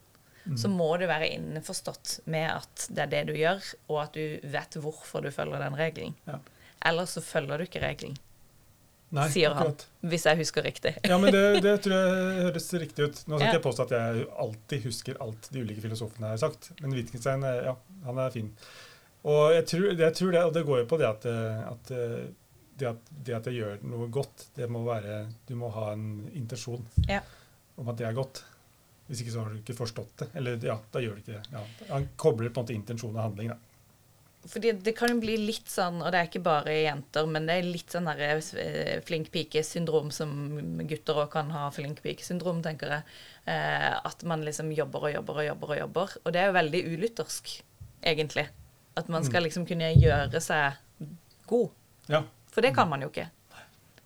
så må du være innforstått med at det er det du gjør, og at du vet hvorfor du følger den regelen. Ja. Ellers så følger du ikke regelen, Nei, sier han. akkurat. Hvis jeg husker riktig. Ja, men det, det tror jeg høres riktig ut. Nå skal Ja. jeg påstå at jeg alltid husker alt de ulike filosofene har sagt, men Wittgenstein eh, ja, han er fin. Og jeg tror, jeg tror det, og det går jo på det at, eh, at det at, det at jeg gjør noe godt, det må være Du må ha en intensjon Ja. om at det er godt. Hvis ikke så har du ikke forstått det. Eller ja, da gjør du ikke det. Ja. Han kobler på en måte intensjon og handling. Da. Fordi det kan jo bli litt sånn, og det er ikke bare jenter, men det er litt sånn der eh, flink pike-syndrom som gutter òg kan ha flink pike-syndrom, tenker jeg. Eh, at man liksom jobber og jobber og jobber og jobber. Og det er jo veldig ulyttersk, egentlig. At man skal liksom kunne gjøre seg god. Ja. For det kan man jo ikke.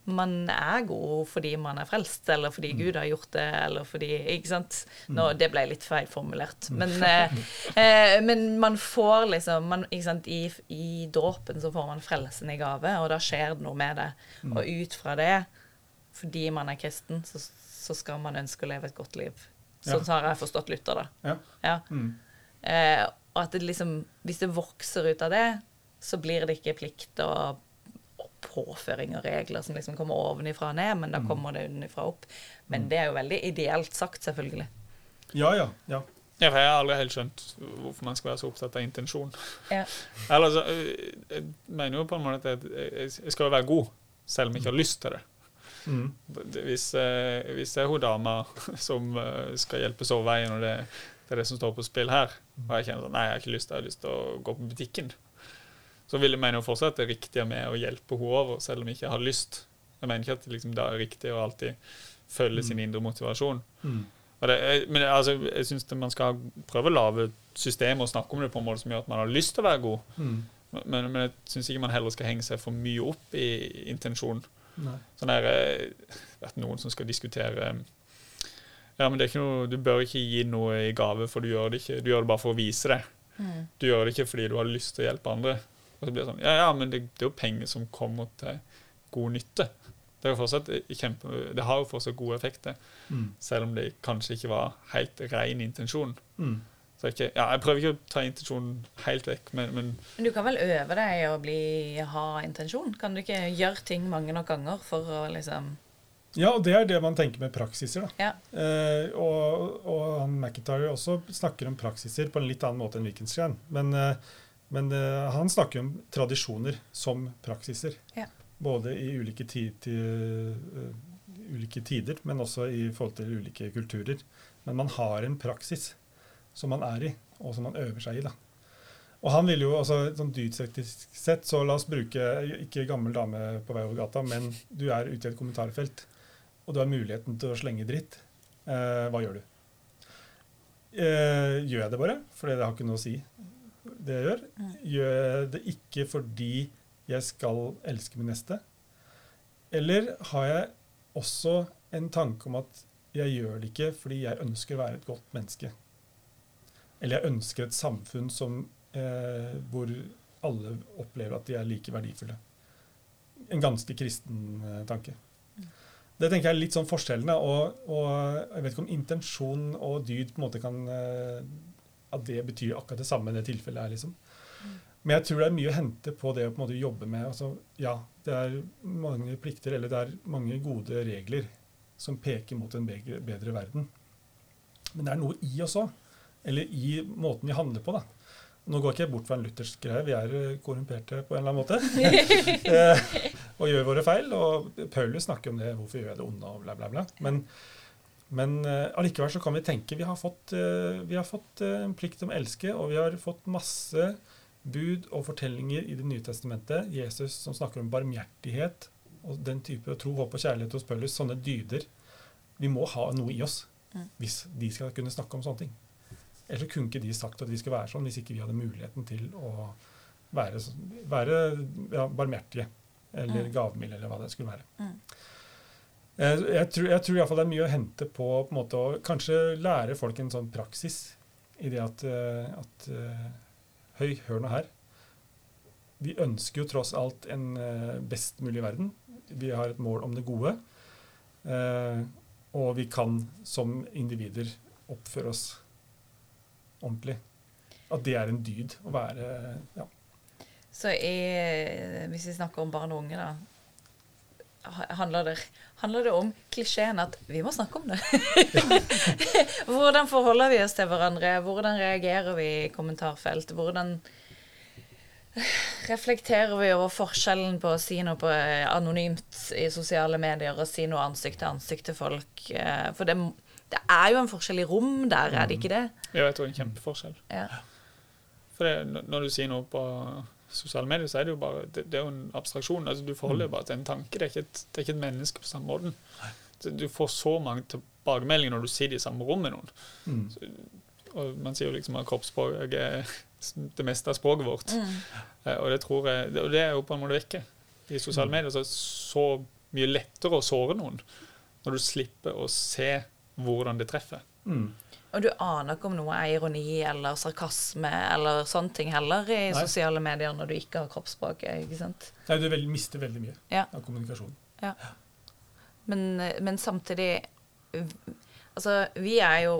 Man er god fordi man er frelst, eller fordi Gud har gjort det, eller fordi Ikke sant? Nå, det ble litt feilformulert. Men, eh, eh, men man får liksom man, ikke sant? I, I dåpen så får man frelsen i gave, og da skjer det noe med det. Og ut fra det, fordi man er kristen, så, så skal man ønske å leve et godt liv. Sånn Ja. så har jeg forstått Luther, da. Ja. Ja. Mm. Eh, og at det liksom Hvis det vokser ut av det, så blir det ikke plikt og påføring og regler som liksom kommer ovenifra og ned, men da kommer det utenfra opp. Men det er jo veldig ideelt sagt, selvfølgelig. ja, ja. ja. Ja, for Jeg har aldri helt skjønt hvorfor man skal være så opptatt av intensjon. Ja. Eller så, øh, Jeg mener jo på en måte at jeg, jeg skal jo være god, selv om jeg ikke har lyst til det. Mm. Hvis, eh, hvis det er hun dama som eh, skal hjelpes over veien, og det, det er det som står på spill her, og jeg kjenner sånn Nei, jeg har ikke lyst, jeg har lyst til å gå på butikken. Så vil jeg mene jo fortsatt at det er riktig med å hjelpe henne over, selv om jeg ikke har lyst. Jeg mener ikke at det liksom, da er riktig å alltid følge sin indre motivasjon. Mm. Og det, men altså, jeg syns man skal prøve å lage systemer og snakke om det på en måte som gjør at man har lyst til å være god. Mm. Men, men jeg syns ikke man heller skal henge seg for mye opp i intensjonen. Sånn der, eh, at noen som skal diskutere eh, Ja, men det er ikke noe, du bør ikke gi noe i gave, for du gjør det ikke. Du gjør det bare for å vise det. Du gjør det ikke fordi du har lyst til å hjelpe andre. Og så blir det sånn Ja, ja, men det, det er jo penger som kommer til god nytte. Det, er fortsatt kjempe, det har jo fortsatt gode effekter, Mm. selv om det kanskje ikke var helt ren intensjon. Mm. Ikke, ja, jeg prøver ikke å ta intensjonen helt vekk, men, men Men du kan vel øve deg i å bli, ha intensjon? Kan du ikke gjøre ting mange nok ganger for å liksom Ja, og det er det man tenker med praksiser. da. Ja. Eh, og, og han McIntyre også snakker om praksiser på en litt annen måte enn Wittgenstein. Men, eh, men uh, han snakker om tradisjoner som praksiser. Ja. Både i ulike, ti, til, uh, ulike tider, men også i forhold til ulike kulturer. Men man har en praksis som man er i, og som man øver seg i. da. Og han ville jo, altså sånn dydsektisk sett, så la oss bruke ikke gammel dame på vei over gata, men du er ute i et kommentarfelt. og du har muligheten til å slenge dritt, Uh, hva gjør du? Eh, gjør jeg det bare For det har ikke noe å si, det jeg gjør? Gjør jeg det ikke fordi jeg skal elske min neste? Eller har jeg også en tanke om at jeg gjør det ikke fordi jeg ønsker å være et godt menneske? Eller jeg ønsker et samfunn som, eh, hvor alle opplever at de er like verdifulle. En ganske kristen eh, tanke. Det tenker jeg er litt sånn forskjellene, og, og jeg vet ikke om intensjon og dyd på en måte kan eh, At det betyr akkurat det samme det tilfellet her, liksom. Men jeg tror det er mye å hente på det å på en måte jobbe med altså, Ja, det er mange plikter, eller det er mange gode regler som peker mot en bedre, bedre verden. Men det er noe i oss òg. Eller i måten vi handler på, da. Nå går ikke jeg bort fra en luthersk greie, vi er eh, korrumperte på en eller annen måte. eh, og gjør våre feil. Og Paulus snakker om det, hvorfor gjør jeg det onde, og bla, bla, bla. Men, men eh, allikevel så kan vi tenke vi har fått, eh, vi har fått eh, en plikt om å elske, og vi har fått masse bud og fortellinger i Det nye testamentet. Jesus som snakker om barmhjertighet og den type tro, håp og kjærlighet hos Paulus. Sånne dyder. Vi må ha noe i oss Mm. hvis de skal kunne snakke om sånne ting. Ellers kunne ikke de sagt at vi skal være sånn hvis ikke vi hadde muligheten til å være, være ja, barmhjertige eller Mm. gavmilde, eller hva det skulle være. Jeg, tror, jeg tror fall det er mye å hente på, på en måte, å kanskje lære folk en sånn praksis i det at, eh, at eh, Høy, hør nå her. Vi ønsker jo tross alt en eh, best mulig verden. Vi har et mål om det gode. Og vi kan som individer oppføre oss ordentlig. At det er en dyd å være ja. Så i, hvis vi snakker om barn og unge, da Handler det, handler det om klisjeen at vi må snakke om det? Hvordan forholder vi oss til hverandre? Hvordan reagerer vi i kommentarfelt? Hvordan reflekterer vi over forskjellen på å si noe på eh, anonymt i sosiale medier og si noe ansikt til ansikt til folk? Eh, For det, det er jo en forskjell i rom der, er det ikke det? Ja, jeg tror det er en kjempeforskjell. Ja. For det, når du sier noe på sosiale medier, så er det jo bare det, det er jo en abstraksjon. altså Du forholder Mm. jo bare til en tanke. Det er ikke et, det er ikke et menneske på samme måten. Du får så mange tilbakemeldinger når du sitter i samme rom med noen. Mm. Og man sier jo liksom at kroppsspråk er det meste av språket vårt. Mm. Eh, Og det tror jeg, det- og det er jo på en måte vekke. I sosiale medier så er det så mye lettere å såre noen når du slipper å se hvordan det treffer. Mm. Og du aner ikke om noe er ironi eller sarkasme eller sånne ting heller i Nei. sosiale medier når du ikke har kroppsspråket, ikke sant? Nei, du vel, mister veldig mye Ja. av kommunikasjonen. Men, men samtidig Altså, vi er jo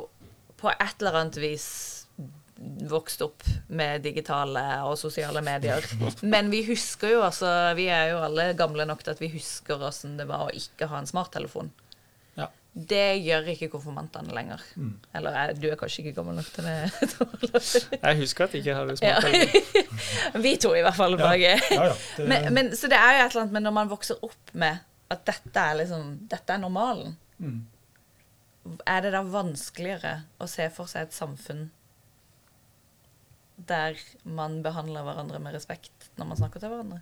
på et eller annet vis vokst opp med digitale og sosiale medier. Men vi husker jo altså Vi er jo alle gamle nok til at vi husker åssen det var å ikke ha en smarttelefon. Det gjør ikke konfirmantene lenger. Mm. Eller eh, du er kanskje ikke gammel nok til det. Jeg husker at jeg ikke hadde Ja. det. Vi to, i hvert fall. Ja. Ja, ja, det, Men, men, så det er jo et eller annet med når man vokser opp med at dette er liksom Dette er normalen. mm. Er det da vanskeligere å se for seg et samfunn der man behandler hverandre med respekt når man snakker til hverandre?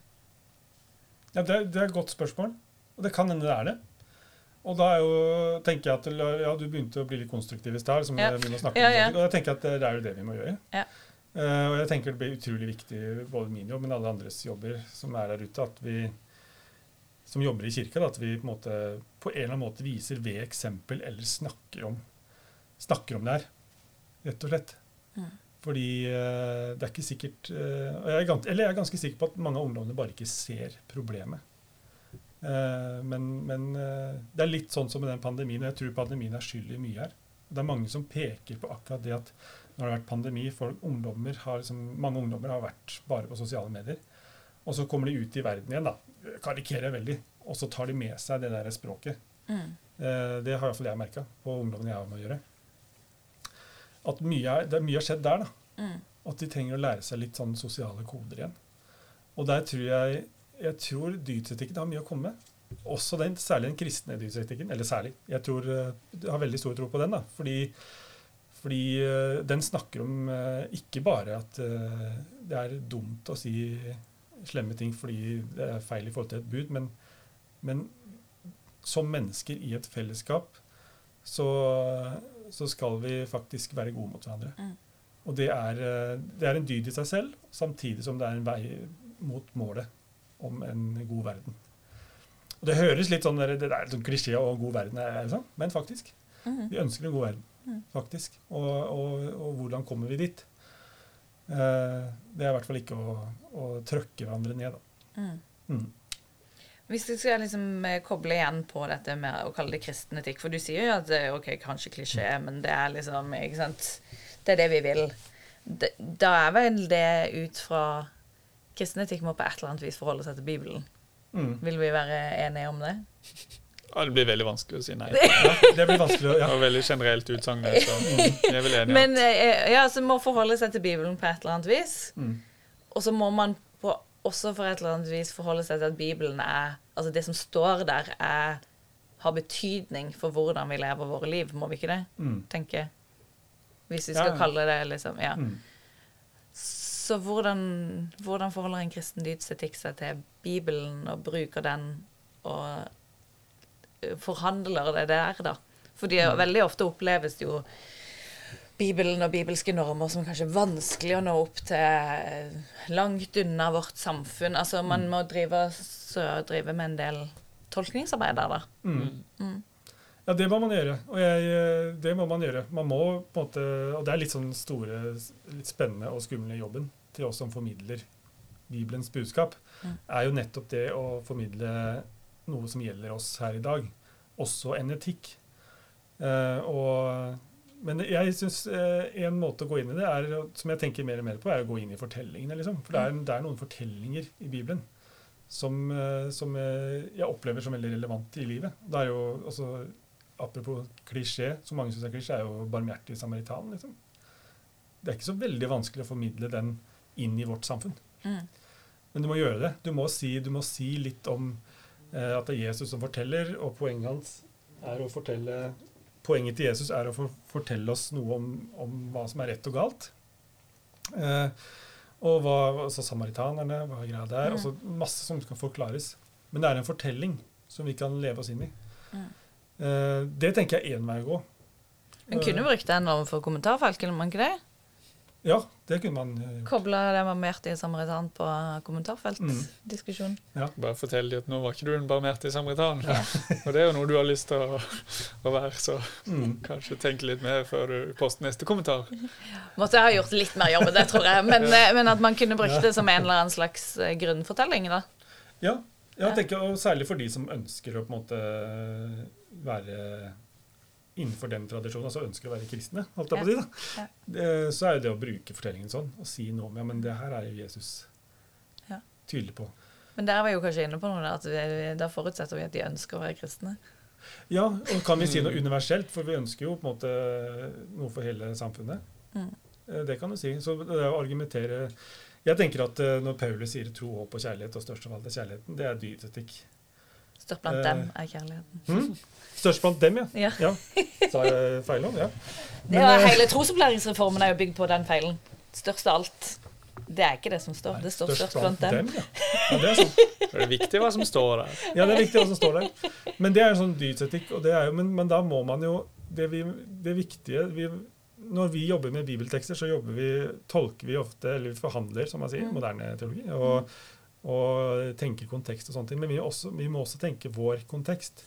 Ja, det, er- det er et godt spørsmål, og det kan hende det er det. Og da jo, tenker jeg at ja, Du begynte å bli litt konstruktiv i stad. liksom, Ja. Ja, ja. Og jeg tenker at det, er jo det vi må gjøre. Ja. Uh, og jeg tenker det blir utrolig viktig, både min jobb, men alle andres jobber som er der ute, at vi som jobber i kirka, da, at vi på en, måte, på en eller annen måte viser ved eksempel eller snakker om, snakker om det her, rett og slett. Mm. Fordi uh, det er ikke sikkert uh, jeg er Eller jeg er ganske sikker på at mange av ungdommene bare ikke ser problemet. Eh, men men eh, det er litt sånn som med den pandemien, og jeg tror pandemien er skyld i mye her. Det er mange som peker på akkurat det at når det har vært pandemi, folk, ungdommer har liksom, mange ungdommer har vært bare på sosiale medier. Og så kommer de ut i verden igjen, da. Karikerer veldig. Og så tar de med seg det der språket. Mm. Eh, det har iallfall jeg merka på ungdommen jeg har med å gjøre. At mye er mye har skjedd der. da. Mm. At de trenger å lære seg litt sånn sosiale koder igjen. Og der tror jeg jeg tror dydsetikken har mye å komme med. Også den, særlig den kristne dydsetikken. Eller særlig. Jeg tror, eh, jeg har veldig stor tro på den. da, Fordi, fordi eh, den snakker om eh, ikke bare at det er dumt å si slemme ting fordi det er feil i forhold til et bud, men, men som mennesker i et fellesskap, så, så skal vi faktisk være gode mot hverandre. Mm. Og det er, det er en dyd i seg selv, samtidig som det er en vei mot målet om en god verden. Og Det høres litt sånn det er sånn klisjé og god verden, er, sånn, men faktisk. Mhm. Vi ønsker en god verden, Mm. faktisk. Og, og, og hvordan kommer vi dit? Eh, det er i hvert fall ikke å, å trøkke hverandre ned, da. Mm. Mm. Hvis du skal liksom eh, koble igjen på dette med å kalle det kristen etikk, for du sier jo at det er ok, kanskje klisjé, men det er liksom ikke sant? Det er det vi vil. Da er vel det ut fra Kristen etikk må på et eller annet vis forholde seg til Bibelen. Mm. Vil vi være enige om det? Ja, det blir veldig vanskelig å si nei. Ja, det blir vanskelig ja. Det var veldig generelt utsagn, Mm. Men eh, ja, så må forholde seg til Bibelen på et eller annet vis. Mm. Og så må man på, også for et eller annet vis forholde seg til at Bibelen er Altså det som står der, er, har betydning for hvordan vi lever våre liv. Må vi ikke det? Mm. tenke. Hvis vi skal ja. kalle det liksom Ja. Så hvordan, hvordan forholder en kristen dydsetikk seg til Bibelen og bruker den og eh, forhandler det der, da? Fordi Mm. veldig ofte oppleves det jo Bibelen og bibelske normer som kanskje er vanskelig å nå opp til eh, langt unna vårt samfunn. Altså man Mm. må drive, så drive med en del tolkningsarbeid der, da. Mm. Mm. Ja, det må man gjøre. Og jeg, eh, det må man gjøre. Man må på en måte, Og det er litt sånn store, litt spennende og skumle jobben til oss som formidler Bibelens budskap, Mm. er jo nettopp det å formidle noe som gjelder oss her i dag. Også en etikk. Eh, og, men jeg syns eh, en måte å gå inn i det, er, som jeg tenker mer og mer på, er å gå inn i fortellingene. Liksom. For det er, det er noen fortellinger i Bibelen som, eh, som eh, jeg opplever som veldig relevante i livet. Det er jo også Apropos klisjé, som mange syns er klisjé, er jo 'barmhjertig samaritan'. Liksom. Det er ikke så veldig vanskelig å formidle den inn i vårt samfunn. Mm. Men du må gjøre det. Du må si, du må si litt om eh, at det er Jesus som forteller, og poenget hans er å fortelle Poenget til Jesus er å for, fortelle oss noe om, om hva som er rett og galt. Eh, og hva, altså samaritanerne, hva greia greia er. Mm. Altså masse som skal forklares. Men det er en fortelling som vi kan leve oss inn i. Mm. Eh, det tenker jeg er én vei å gå. En kunne brukt den overfor kommentarfelt, kunne man ikke det? Ja, det kunne man eh, gjort. Koble det med barmhjertig samaritan på kommentarfelt. Mm. Ja. Bare fortell dem at nå var ikke du en barmhjertig samaritan. Og det er jo noe du har lyst til å, å være, så Mm. kanskje tenk litt mer før du poster neste kommentar. Måtte jeg ha gjort litt mer jobb det, tror jeg. Men, eh, men at man kunne brukt det som en eller annen slags grunnfortelling, da. Ja, Ja. jeg tenker, og særlig for de som ønsker å på en måte være innenfor den tradisjonen, altså ønsker å være kristne, holdt jeg på å si, da. Ja. Det, så er jo det å bruke fortellingen sånn, og si noe om ja, men det her er jo Jesus Ja. tydelig på. Men der var jeg jo kanskje inne på noe, at da forutsetter vi at de ønsker å være kristne. Ja, og kan vi si noe Mm. universelt, for vi ønsker jo på en måte noe for hele samfunnet. Mm. Eh, Det kan du si. Så det å argumentere Jeg tenker at eh, når Paulus sier tro, håp og kjærlighet, og størst av alt er kjærligheten, det er dydsetikk. Størst blant Eh. dem er kjærligheten. Mm? Størst blant dem, ja. Ja. ja. Sa jeg feil om? Ja. Det var eh, Hele trosopplæringsreformen er jo bygd på den feilen. Størst av alt. Det er ikke det som står. Det står størst blant dem. ja. ja. Det er sånn. Det er viktig hva som står der. Ja, det er viktig hva som står der. Men det er jo sånn dydsetikk, og det er jo, men, men da må man jo Det, vi, det viktige vi, Når vi jobber med bibeltekster, så jobber vi, tolker vi ofte, eller vi forhandler, som man sier, Mm. moderne teologi, og, og tenker kontekst og sånne ting. Men vi, også, vi må også tenke vår kontekst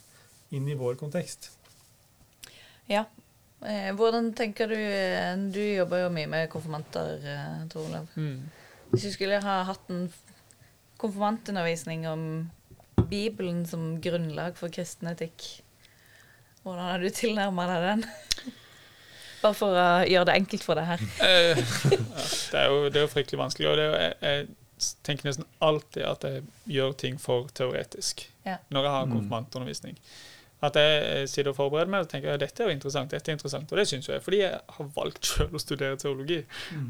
inn i vår kontekst. Ja. Eh, hvordan tenker du eh, Du jobber jo mye med konfirmanter, eh, Tor Olav. Mm. Hvis du skulle ha hatt en konfirmantundervisning om Bibelen som grunnlag for kristen etikk, hvordan har du tilnærma deg den? Bare for å gjøre det enkelt for deg her. Eh, det, er jo, det er jo fryktelig vanskelig. Og det er jo, jeg tenker nesten alltid at jeg gjør ting for teoretisk Ja. når jeg har Mm. konfirmantundervisning. At jeg sitter og forbereder meg og tenker at dette er jo interessant. dette er interessant. Og det syns jeg fordi jeg har valgt selv å studere teologi.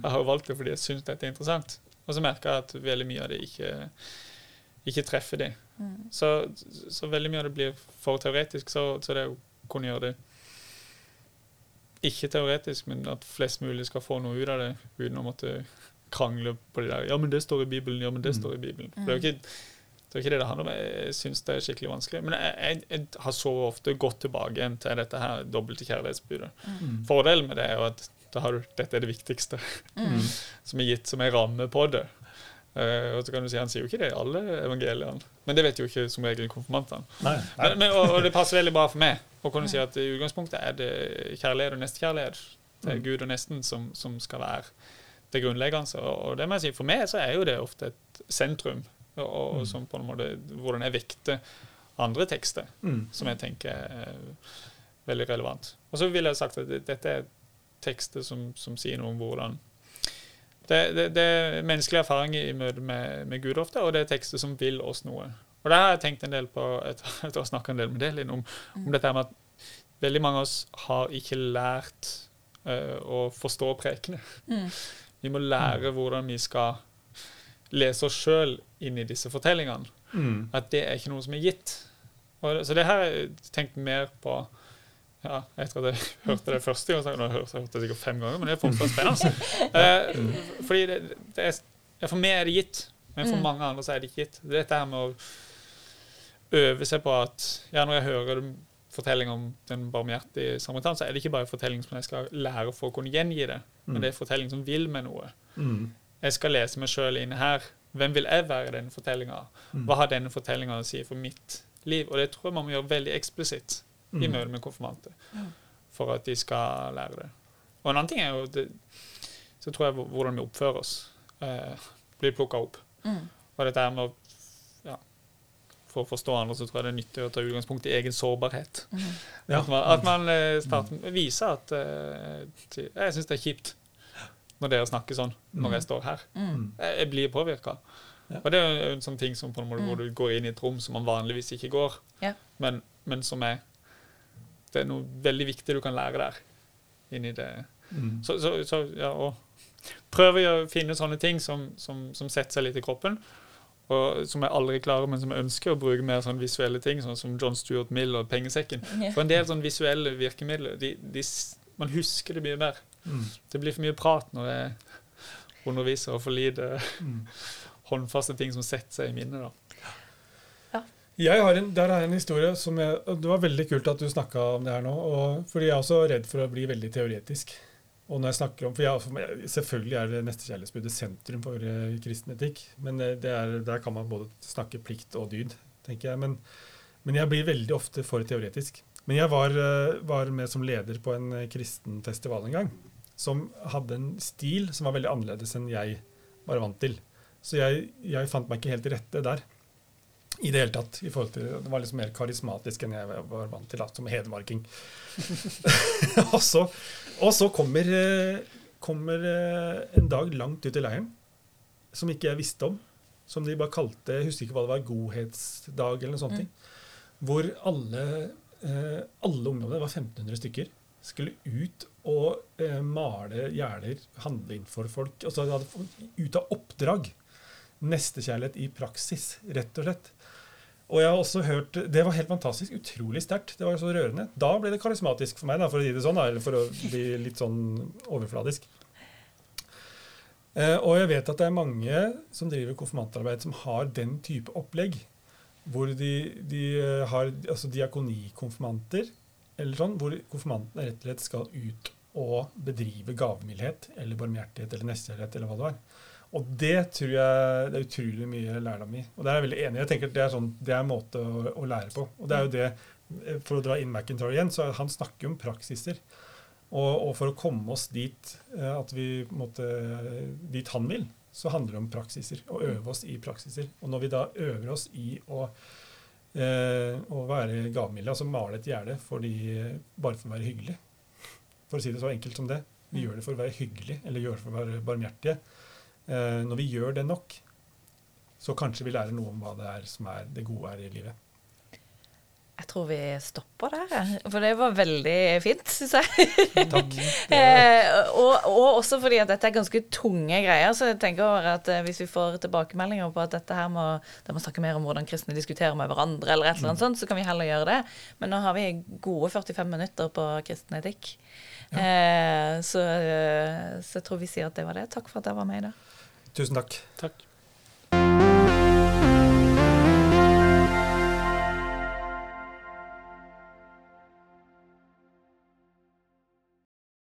Jeg har valgt det fordi jeg syns dette er interessant. Og så merker jeg at veldig mye av det ikke, ikke treffer det. Mm. Så, så veldig mye av det blir for teoretisk, så, så det å kunne gjøre det ikke teoretisk, men at flest mulig skal få noe ut av det uten å måtte krangle på de der Ja, men det står i Bibelen. Ja, men det Mm. står i Bibelen. For det er jo ikke Det er ikke det det handler om. Jeg syns det er skikkelig vanskelig. Men jeg, jeg, jeg har så ofte gått tilbake igjen til dette her dobbelte kjærlighetsbudet. Mm. Fordelen med det er jo at da har du, dette er det viktigste Mm. som er gitt som en ramme på det. Uh, og så kan du si Han sier jo ikke det i alle evangeliene, men det vet jo ikke som regel konfirmantene. Nei, Men, men, og, og det passer veldig bra for meg å kunne si at i utgangspunktet er det kjærlighet og nestekjærlighet til Mm. Gud og nesten som, som skal være det grunnleggende. Og, det må jeg si, for meg så er jo det ofte et sentrum, og, og Mm. som på en måte hvordan jeg vekter andre tekster Mm. som jeg tenker er veldig relevant. Og så ville jeg sagt at dette er tekster som, som sier noe om hvordan det, det, det er menneskelig erfaring i møte med, med Gud ofte, og det er tekster som vil oss noe. Og det har jeg tenkt en del på etter, etter å ha snakka en del med Delin om, om dette med at veldig mange av oss har ikke lært uh, å forstå prekene. Mm. Vi må lære hvordan vi skal lese oss sjøl inn i disse fortellingene Mm. at det er ikke noe som er gitt. Og, så det her har jeg tenkt mer på ja, etter at jeg hørte det første gang. så har Jeg hørt det sikkert fem ganger, men det er fortsatt spennende. Eh, fordi det, det er, For meg er det gitt, men for Mm. mange andre så er det ikke gitt. Dette her med å øve seg på at ja, når jeg hører en fortelling om den barmhjertige samaritan, så er det ikke bare en fortelling som jeg skal lære for å kunne gjengi det, men det er en fortelling som vil meg noe. Mm. Jeg skal lese meg sjøl inne her. Hvem vil jeg være i denne fortellinga? Mm. Hva har denne fortellinga å si for mitt liv? Og det tror jeg man må gjøre veldig eksplisitt i Mm. møte med konfirmanter Mm. for at de skal lære det. Og en annen ting er jo det, så tror jeg hvordan vi oppfører oss, eh, blir plukka opp. Mm. Og dette med å For å forstå andre så tror jeg det er nyttig å ta utgangspunkt i egen sårbarhet. Mm. Ja. At man, at man eh, starter med at eh, Jeg syns det er kjipt når dere snakker sånn når jeg står her. Mm. Jeg, jeg blir påvirka. Ja. Og det er jo en sånn ting som på en måte Mm. hvor du går inn i et rom som man vanligvis ikke går, Ja. men, men som er Det er noe veldig viktig du kan lære der. Inni det. Mm. Så, så, så ja, og prøv å finne sånne ting som, som, som setter seg litt i kroppen. Og som jeg aldri klarer, men som jeg ønsker å bruke mer sånn visuelle ting, sånn som John Stuart Mill og pengesekken. Yeah. For en del sånn visuelle virkemidler, de, de, man husker det mye mer. Mm. Det blir for mye prat når jeg underviser, og for lite Mm. håndfaste ting som setter seg i minnet. da. Jeg har en, der er en historie som jeg, Det var veldig kult at du snakka om det her nå. Og, fordi jeg er også redd for å bli veldig teoretisk. Og når jeg snakker om, for jeg, Selvfølgelig er det nestekjærlighetsbudet sentrum for eh, kristen etikk. Men eh, er, der kan man både snakke plikt og dyd, tenker jeg. Men, men jeg blir veldig ofte for teoretisk. Men jeg var, eh, var med som leder på en kristen festival en gang. Som hadde en stil som var veldig annerledes enn jeg var vant til. Så jeg, jeg fant meg ikke helt til rette der i det hele tatt. i forhold til, Det var liksom mer karismatisk enn jeg var vant til, da, som hedmarking. og, så, og så kommer, eh, kommer eh, en dag langt ut i leiren som ikke jeg visste om. Som de bare kalte Jeg husker ikke hva det var, godhetsdag eller noe sånt. Mm. Hvor alle, eh, alle ungdommene, det var 1500 stykker, skulle ut og male gjerder, handle inn for folk. Altså, ut av oppdrag. Nestekjærlighet i praksis, rett og slett. Og jeg har også hørt, Det var helt fantastisk. Utrolig sterkt. Det var så rørende. Da ble det karismatisk for meg, da, for å si det sånn, eller for å bli litt sånn overfladisk. Eh, og jeg vet at det er mange som driver konfirmantarbeid, som har den type opplegg. Hvor de, de eh, har altså diakonikonfirmanter, eller sånn, hvor konfirmantene rett og slett skal ut og bedrive gavmildhet eller barmhjertighet eller nestekjærlighet eller hva det var. Og det tror jeg det er utrolig mye lærdom i. Og det er jeg veldig enig i. Jeg tenker at Det er, sånn, det er en måte å, å lære på. Og det er jo det, eh, For å dra inn McIntyre igjen, så han snakker jo om praksiser. Og, og for å komme oss dit eh, at vi måtte, dit han vil, så handler det om praksiser. Å øve oss i praksiser. Og når vi da øver oss i å, eh, å være gavmilde, altså male et gjerde bare for å være hyggelig For å si det så enkelt som det. Vi gjør det for å være hyggelig, eller gjør det for å være barmhjertige. Eh, når vi gjør det nok, så kanskje vi lærer noe om hva det er som er det gode her i livet. Jeg tror vi stopper der, for det var veldig fint, syns jeg. Takk. Eh, og, og også fordi at dette er ganske tunge greier, så jeg tenker over at eh, hvis vi får tilbakemeldinger på at dette her må, det må snakke mer om hvordan kristne diskuterer med hverandre, eller et eller annet sånt, så kan vi heller gjøre det. Men nå har vi gode 45 minutter på kristen etikk. Eh, så, så jeg tror vi sier at det var det. Takk for at jeg var med i dag. Tusen takk. Takk.